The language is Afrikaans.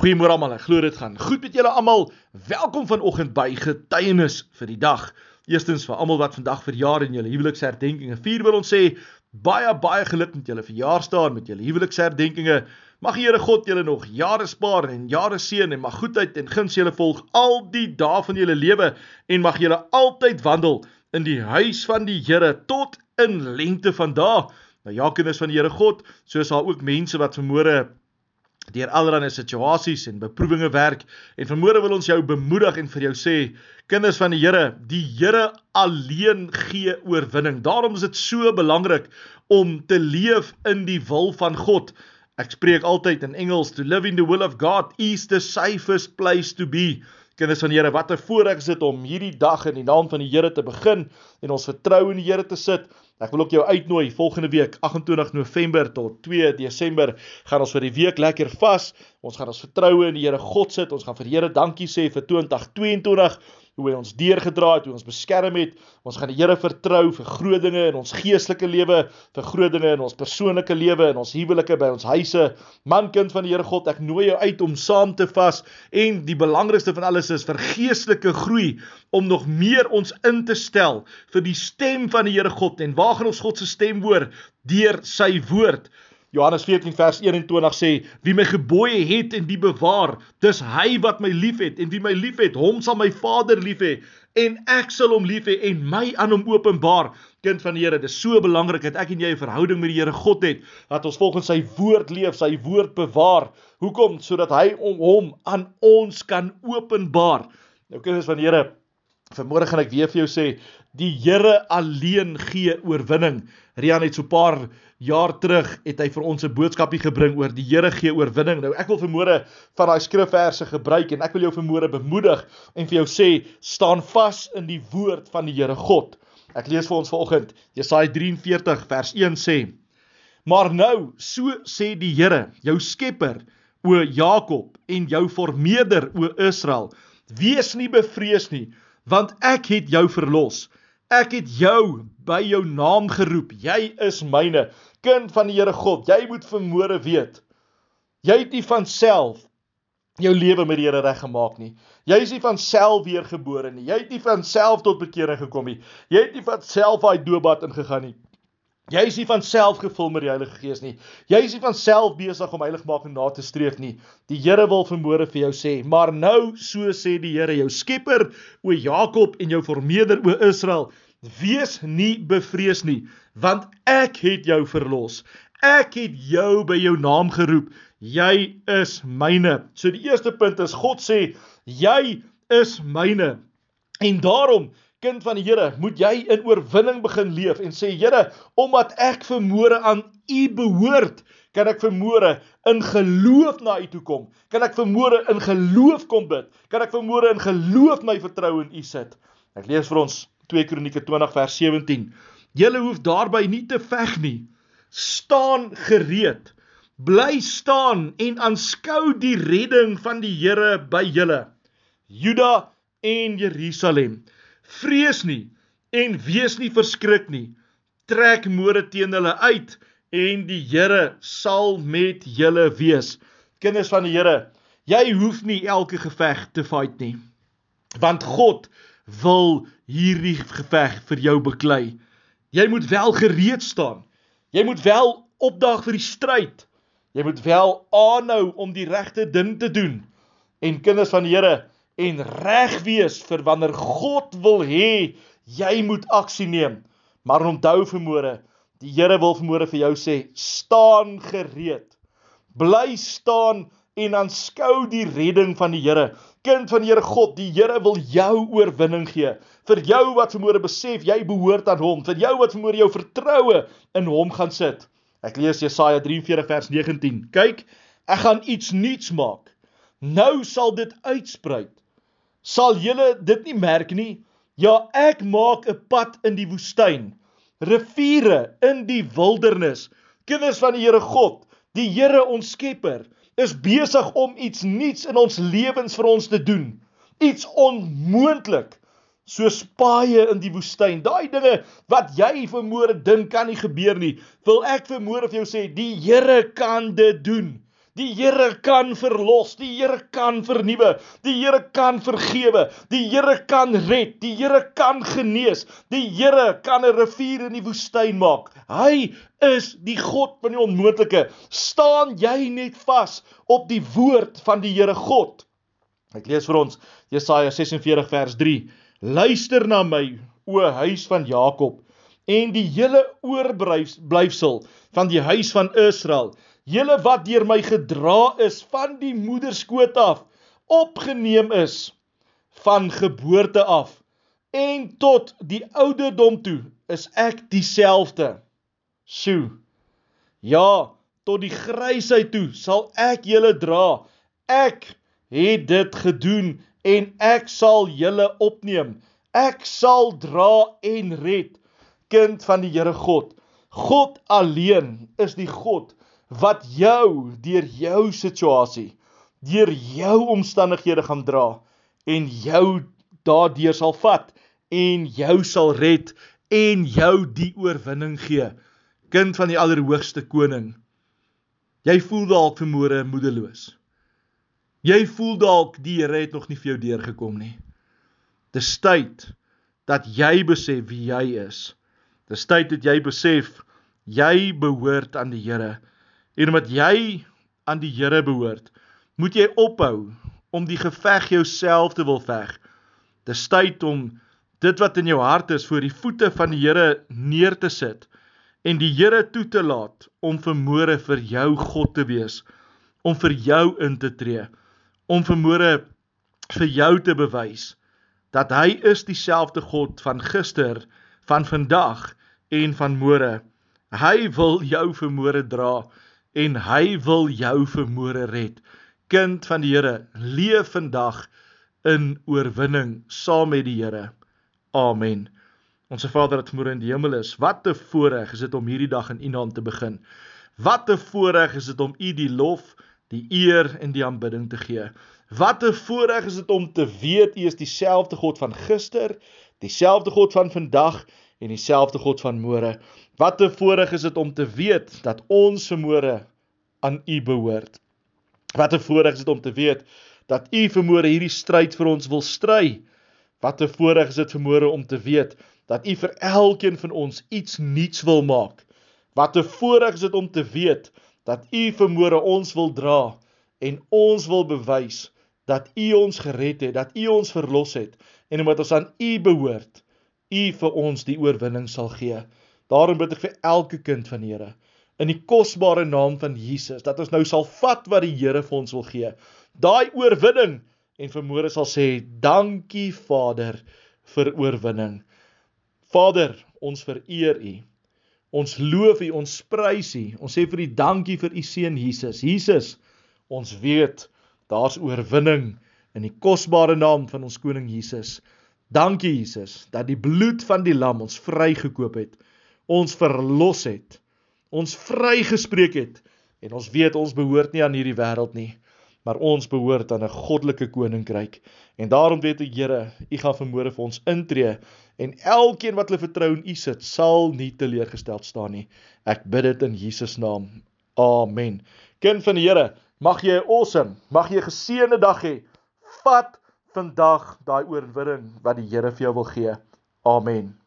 Goeiemôre almal. Ek glo dit gaan goed met julle almal. Welkom vanoggend by Getuienis vir die dag. Eerstens vir almal wat vandag verjaar en julle huweliksherdenkinge vier, wil ons sê baie baie geluk met julle verjaarsdae met julle huweliksherdenkinge. Mag die Here God julle nog jare spaar en jare seën en mag goedheid en guns julle volg al die dae van julle lewe en mag julle altyd wandel in die huis van die Here tot in lengte van dae. Nou ja, kinders van die Here God, soos daar ook mense wat vermoere deur allerlei situasies en beproewinge werk. En vanmôre wil ons jou bemoedig en vir jou sê kinders van die Here die Here alleen gee oorwinning. Daarom is dit so belangrik om te leef in die wil van God. Ek spreek altyd in Engels to live in the will of God is the safest place to be kinders van die Here wat 'n voorreg is dit om hierdie dag in die naam van die Here te begin en ons vertrou in die Here te sit Ek wil ook jou uitnooi volgende week 28 November tot 2 Desember gaan ons vir die week lekker vas. Ons gaan ons vertroue in die Here God sit. Ons gaan vir die Here dankie sê vir 2022 hoe hy ons deurgedra het, hoe ons beskerm het. Ons gaan die Here vertrou vir groot dinge in ons geestelike lewe, vir groot dinge in ons persoonlike lewe, in ons huwelike, by ons huise. Man kind van die Here God, ek nooi jou uit om saam te vas en die belangrikste van alles is vir geestelike groei om nog meer ons in te stel vir die stem van die Here God en waar gaan ons God se stem hoor deur sy woord Johannes 14 vers 21 sê wie my gebooie het en die bewaar dis hy wat my liefhet. En wie my liefhet hom sal my Vader lief hê. En ek sal hom lief hê en my aan hom openbaar. Kind van die Here dis so belangrik dat ek en jy 'n verhouding met die Here God het dat ons volgens sy woord leef sy woord bewaar. Hoekom? Sodat hy om hom aan ons kan openbaar. Nou kinders van die Here Vanmôre gaan ek weer vir jou sê, die Here alleen gee oorwinning. Rian het so 'n paar jaar terug het hy vir ons 'n boodskapie gebring oor die Here gee oorwinning. Nou ek wil vanmôre van daai skrifverse gebruik en ek wil jou vanmôre bemoedig en vir jou sê, staan vas in die woord van die Here God. Ek lees vir ons vanoggend Jesaja 43 vers 1 sê: Maar nou, so sê die Here, jou Skepper, o Jakob en jou Vormeerder, o Israel, wees nie bevrees nie want ek het jou verlos. Ek het jou by jou naam geroep. Jy is myne, kind van die Here God. Jy moet vermoere weet. Jy het nie van self jou lewe met die Here reggemaak nie. Jy is nie van self weergebore nie. Jy het nie van self tot bekering gekom nie. Jy het nie van self daai doopbad ingegaan nie. Jy is nie van self gevul met die Heilige Gees nie. Jy is nie van self besig om heiligmaking na te streef nie. Die Here wil vermoere vir jou sê, maar nou so sê die Here, jou Skepper, o Jakob en jou Vormeerder, o Israel, wees nie bevrees nie, want ek het jou verlos. Ek het jou by jou naam geroep. Jy is myne. So die eerste punt is God sê, jy is myne. En daarom kind van die Here, moet jy in oorwinning begin leef en sê Here, omdat ek vermoere aan U behoort, kan ek vermoere in geloof na U toe kom. Kan ek vermoere in geloof kom bid? Kan ek vermoere in geloof my vertroue in U sit? Ek lees vir ons 2 Kronieke 20 vers 17. Julle hoef daarby nie te veg nie. Staan gereed. Bly staan en aanskou die redding van die Here by julle. Juda en Jerusalem. Vrees nie en wees nie verskrik nie. Trek môre teen hulle uit en die Here sal met julle wees. Kinders van die Here, jy hoef nie elke geveg te fight nie. Want God wil hierdie geveg vir jou beklei. Jy moet wel gereed staan. Jy moet wel opdag vir die stryd. Jy moet wel aanhou om die regte ding te doen. En kinders van die Here, en reg wees vir wanneer God wil hê jy moet aksie neem. Maar onthou vermoere, die Here wil vermoere vir jou sê, staan gereed. Bly staan en aanskou die redding van die Here. Kind van die Here God, die Here wil jou oorwinning gee. Vir jou wat vermoere besef jy behoort aan hom, vir jou wat vermoere jou vertroue in hom gaan sit. Ek lees Jesaja 43 vers 19. Kyk, ek gaan iets nuuts maak. Nou sal dit uitspruit. Sal julle dit nie merk nie? Ja, ek maak 'n pad in die woestyn, riviere in die wildernis. Kinders van die Here God, die Here ons Skepper, is besig om iets nuuts in ons lewens vir ons te doen. Iets onmoontlik soos paaie in die woestyn. Daai dinge wat jy vermoere dink kan nie gebeur nie. Wil ek vermoere vir jou sê, die Here kan dit doen. Die Here kan verlos, die Here kan vernuwe, die Here kan vergewe, die Here kan red, die Here kan genees, die Here kan 'n rivier in die woestyn maak. Hy is die God van die onmoontlike. Staan jy net vas op die woord van die Here God. Ek lees vir ons Jesaja 46 vers 3. Luister na my, o huis van Jakob, en die hele oorblyfsel van die huis van Israel julle wat deur my gedra is van die moederskoot af, opgeneem is van geboorte af en tot die ouderdom toe is ek dieselfde. Sjoe. Ja, tot die grysheid toe sal ek julle dra. Ek het dit gedoen en ek sal julle opneem. Ek sal dra en red, kind van die Here God. God alleen is die God wat jou deur jou situasie, deur jou omstandighede gaan dra en jou daardeur sal vat en jou sal red en jou die oorwinning gee. Kind van die Allerhoogste Koning. Jy voel dalk vermoere moedeloos. Jy voel dalk die Here het nog nie vir jou deurgekom nie. Dis tyd dat jy besef wie jy is. Dis tyd dat jy besef jy behoort aan die Here. En omdat jy aan die Here behoort, moet jy ophou om die geveg jouself te wil veg. Dis tyd om dit wat in jou hart is voor die voete van die Here neer te sit en die Here toe te laat om vermoere vir jou God te wees, om vir jou in te tree, om vermoere vir jou te bewys dat hy is dieselfde God van gister, van vandag en van môre. Hy wil jou vermoere dra en hy wil jou vermoere red. Kind van die Here, leef vandag in oorwinning saam met die Here. Amen. Onse Vader wat môre in die hemel is, wat 'n voorreg is dit om hierdie dag in U naam te begin. Wat 'n voorreg is dit om U die lof, die eer en die aanbidding te gee. Wat 'n voorreg is dit om te weet U is dieselfde God van gister, dieselfde God van vandag en dieselfde God van môre. Wat 'n voorreg is dit om te weet dat ons vermoere aan U behoort. Wat 'n voorreg is dit om te weet dat U vermoere hierdie stryd vir ons wil stry. Wat 'n voorreg is dit vermoere om te weet dat U vir elkeen van ons iets nuuts wil maak. Wat 'n voorreg is dit om te weet dat U vermoere ons wil dra en ons wil bewys dat U ons gered het, dat U ons verlos het en omdat ons aan U behoort, U vir ons die oorwinning sal gee. Daarom bid ek vir elke kind van die Here in die kosbare naam van Jesus dat ons nou sal vat wat die Here vir ons wil gee. Daai oorwinning en vermoere sal sê dankie Vader vir oorwinning. Vader, ons vereer U. Ons loof U, ons prys U. Ons sê vir U dankie vir U seun Jesus. Jesus, ons weet daar's oorwinning in die kosbare naam van ons koning Jesus. Dankie Jesus dat die bloed van die lam ons vrygekoop het, ons verlos het, ons vrygespreek het en ons weet ons behoort nie aan hierdie wêreld nie, maar ons behoort aan 'n goddelike koninkryk. En daarom weet ek Here, U gaan vermoere vir ons intree en elkeen wat hulle vertrou in U sit, sal nie teleurgesteld staan nie. Ek bid dit in Jesus naam. Amen. Kind van die Here, mag jy 'n awesome, mag jy 'n geseënde dag hê. Vat vandag daai oorwinning wat die Here vir jou wil gee. Amen.